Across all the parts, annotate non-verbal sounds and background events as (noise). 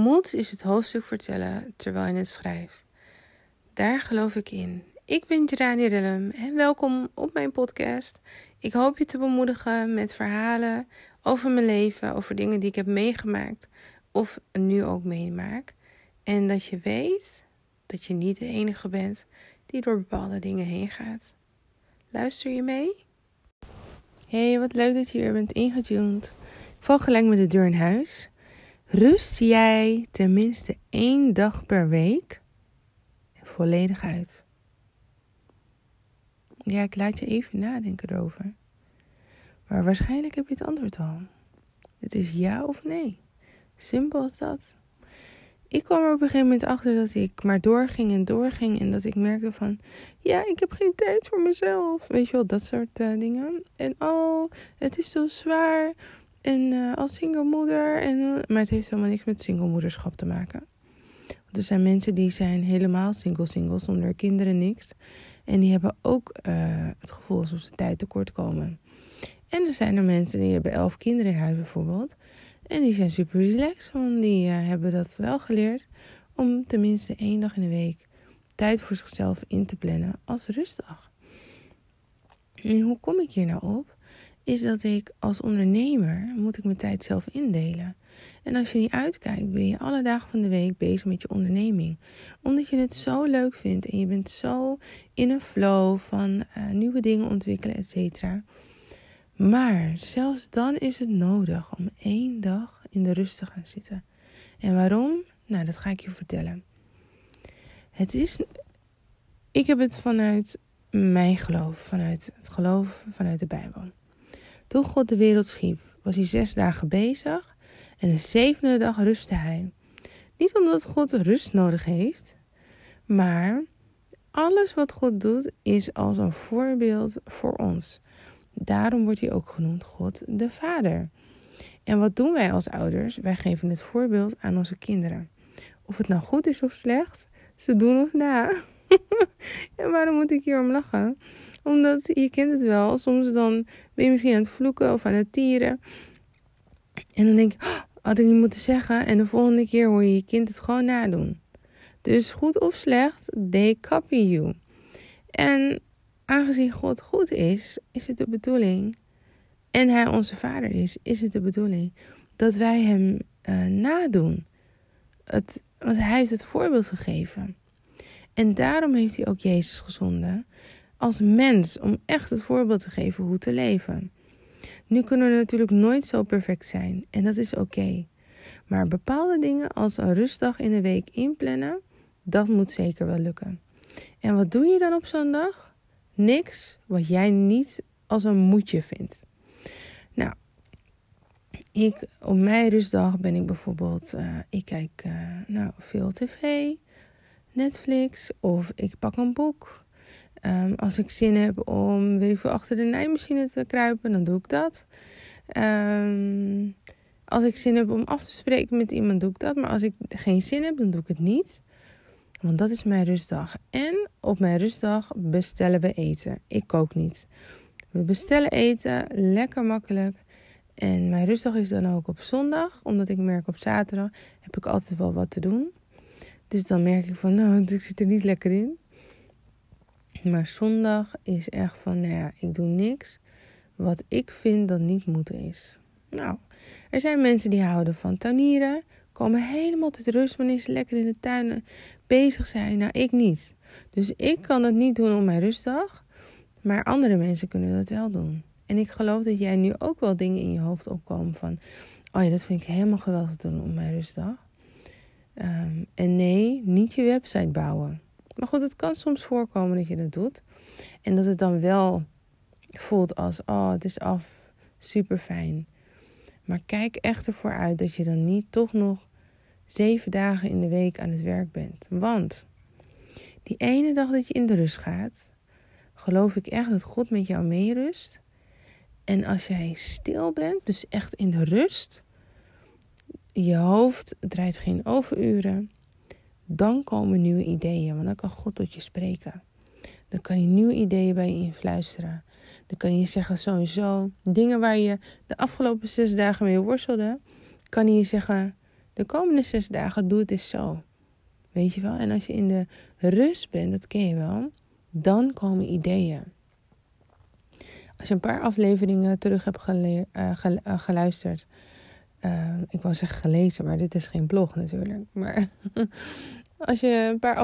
Moed is het hoofdstuk vertellen terwijl je het schrijft. Daar geloof ik in. Ik ben Gerani Rillem en welkom op mijn podcast. Ik hoop je te bemoedigen met verhalen over mijn leven, over dingen die ik heb meegemaakt of nu ook meemaak. En dat je weet dat je niet de enige bent die door bepaalde dingen heen gaat. Luister je mee? Hey, wat leuk dat je weer bent ingetuned. Ik val gelijk met de deur in huis. Rust jij tenminste één dag per week volledig uit? Ja, ik laat je even nadenken erover. Maar waarschijnlijk heb je het antwoord al. Het is ja of nee. Simpel als dat. Ik kwam er op een gegeven moment achter dat ik maar doorging en doorging. En dat ik merkte van, ja, ik heb geen tijd voor mezelf. Weet je wel, dat soort uh, dingen. En oh, het is zo zwaar. En uh, als singlemoeder. En, uh, maar het heeft helemaal niks met singlemoederschap te maken. Want er zijn mensen die zijn helemaal single-single, zonder kinderen, niks. En die hebben ook het gevoel alsof ze tijd tekort komen. En er zijn er mensen die hebben elf kinderen in huis bijvoorbeeld. En die zijn super relaxed, want die hebben dat wel geleerd om tenminste één dag in de week tijd voor zichzelf in te plannen als rustdag. En hoe kom ik hier nou op? Is dat ik als ondernemer moet ik mijn tijd zelf indelen. En als je niet uitkijkt, ben je alle dagen van de week bezig met je onderneming. Omdat je het zo leuk vindt en je bent zo in een flow van uh, nieuwe dingen ontwikkelen, et cetera maar zelfs dan is het nodig om één dag in de rust te gaan zitten. En waarom? Nou, dat ga ik je vertellen. Het is. Ik heb het vanuit mijn geloof, vanuit het geloof vanuit de Bijbel. Toen God de wereld schiep, was hij zes dagen bezig en de zevende dag rustte hij. Niet omdat God rust nodig heeft, maar alles wat God doet is als een voorbeeld voor ons. Daarom wordt hij ook genoemd God de Vader. En wat doen wij als ouders? Wij geven het voorbeeld aan onze kinderen. Of het nou goed is of slecht, ze doen ons na. (laughs) en waarom moet ik hier om lachen? Omdat je kent het wel. Soms dan ben je misschien aan het vloeken of aan het tieren. En dan denk je, oh, had ik niet moeten zeggen. En de volgende keer hoor je je kind het gewoon nadoen. Dus goed of slecht, they copy you. En aangezien God goed is, is het de bedoeling, en Hij onze Vader is, is het de bedoeling dat wij Hem uh, nadoen. Het, want Hij heeft het voorbeeld gegeven. En daarom heeft Hij ook Jezus gezonden als mens om echt het voorbeeld te geven hoe te leven. Nu kunnen we natuurlijk nooit zo perfect zijn en dat is oké. Maar bepaalde dingen als een rustdag in de week inplannen, dat moet zeker wel lukken. En wat doe je dan op zo'n dag? Niks wat jij niet als een moedje vindt. Nou, ik, op mijn rustdag ben ik bijvoorbeeld, uh, ik kijk uh, nou, veel tv, Netflix of ik pak een boek. Um, als ik zin heb om weet ik veel, achter de naaimachine te kruipen, dan doe ik dat. Um, als ik zin heb om af te spreken met iemand, doe ik dat. Maar als ik geen zin heb, dan doe ik het niet. Want dat is mijn rustdag. En op mijn rustdag bestellen we eten. Ik kook niet. We bestellen eten, lekker makkelijk. En mijn rustdag is dan ook op zondag, omdat ik merk op zaterdag heb ik altijd wel wat te doen. Dus dan merk ik van, nou, ik zit er niet lekker in. Maar zondag is echt van, nou ja, ik doe niks wat ik vind dat niet moeten is. Nou, er zijn mensen die houden van tuinieren, komen helemaal tot rust wanneer ze lekker in de tuin bezig zijn. Nou, ik niet. Dus ik kan het niet doen op mijn rustdag. Maar andere mensen kunnen dat wel doen. En ik geloof dat jij nu ook wel dingen in je hoofd opkomen van... Oh ja, dat vind ik helemaal geweldig doen op mijn rustdag. Um, en nee, niet je website bouwen. Maar goed, het kan soms voorkomen dat je dat doet. En dat het dan wel voelt als... Oh, het is af. Super fijn. Maar kijk echt ervoor uit dat je dan niet toch nog zeven dagen in de week aan het werk bent. Want die ene dag dat je in de rust gaat, geloof ik echt dat God met jou meerust. En als jij stil bent, dus echt in de rust, je hoofd draait geen overuren, dan komen nieuwe ideeën, want dan kan God tot je spreken. Dan kan hij nieuwe ideeën bij je influisteren. Dan kan je zeggen sowieso dingen waar je de afgelopen zes dagen mee worstelde, kan hij je zeggen de komende zes dagen doe het eens zo. Weet je wel? En als je in de rust bent, dat ken je wel, dan komen ideeën. Als je een paar afleveringen terug hebt uh, geluisterd, uh, ik wou zeggen gelezen, maar dit is geen blog natuurlijk. Maar (laughs) als je een paar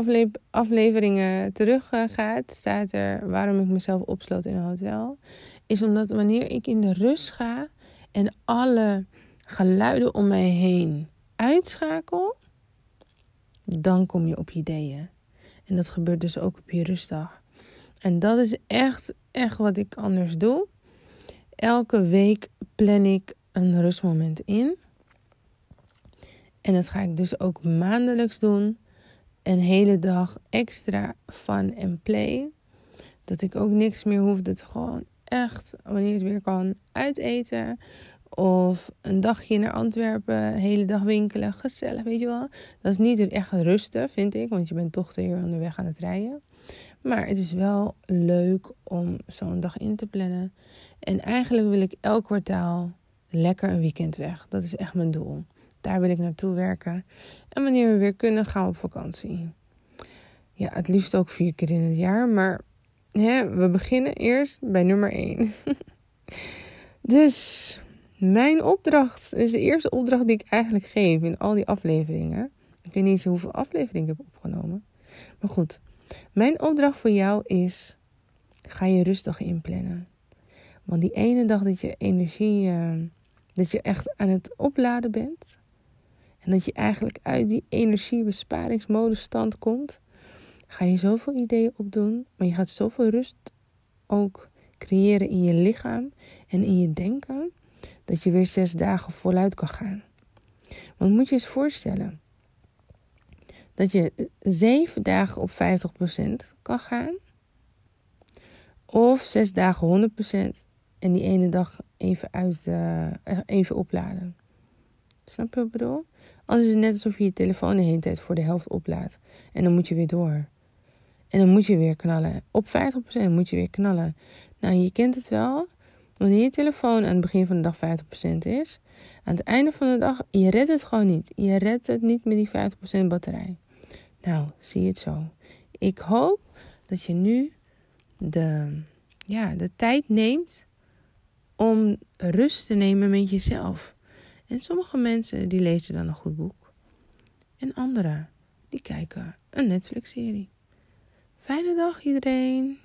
afleveringen terug gaat, staat er waarom ik mezelf opsloot in een hotel. Is omdat wanneer ik in de rust ga en alle geluiden om mij heen uitschakel, dan kom je op ideeën. En dat gebeurt dus ook op je rustdag. En dat is echt, echt wat ik anders doe. Elke week plan ik een rustmoment in. En dat ga ik dus ook maandelijks doen. Een hele dag extra fun en play. Dat ik ook niks meer hoef. Dat gewoon echt, wanneer het weer kan, uiteten. Of een dagje naar Antwerpen, hele dag winkelen, gezellig, weet je wel. Dat is niet echt rusten, vind ik, want je bent toch twee uur onderweg aan het rijden. Maar het is wel leuk om zo'n dag in te plannen. En eigenlijk wil ik elk kwartaal lekker een weekend weg. Dat is echt mijn doel. Daar wil ik naartoe werken. En wanneer we weer kunnen, gaan we op vakantie. Ja, het liefst ook vier keer in het jaar. Maar hè, we beginnen eerst bij nummer 1. (laughs) dus mijn opdracht is de eerste opdracht die ik eigenlijk geef in al die afleveringen. Ik weet niet eens hoeveel afleveringen ik heb opgenomen. Maar goed, mijn opdracht voor jou is: ga je rustig inplannen. Want die ene dag dat je energie, uh, dat je echt aan het opladen bent. En dat je eigenlijk uit die energiebesparingsmodus stand komt. Ga je zoveel ideeën opdoen. Maar je gaat zoveel rust ook creëren in je lichaam en in je denken. Dat je weer zes dagen voluit kan gaan. Want moet je eens voorstellen dat je zeven dagen op 50% kan gaan. Of zes dagen 100% en die ene dag even, uit, uh, even opladen. Snap je wat ik bedoel? Anders is het net alsof je je telefoon de hele tijd voor de helft oplaadt. En dan moet je weer door. En dan moet je weer knallen. Op 50% moet je weer knallen. Nou, je kent het wel. Wanneer je telefoon aan het begin van de dag 50% is, aan het einde van de dag, je redt het gewoon niet. Je redt het niet met die 50% batterij. Nou, zie je het zo. Ik hoop dat je nu de, ja, de tijd neemt om rust te nemen met jezelf. En sommige mensen die lezen dan een goed boek. En anderen die kijken een Netflix-serie. Fijne dag iedereen.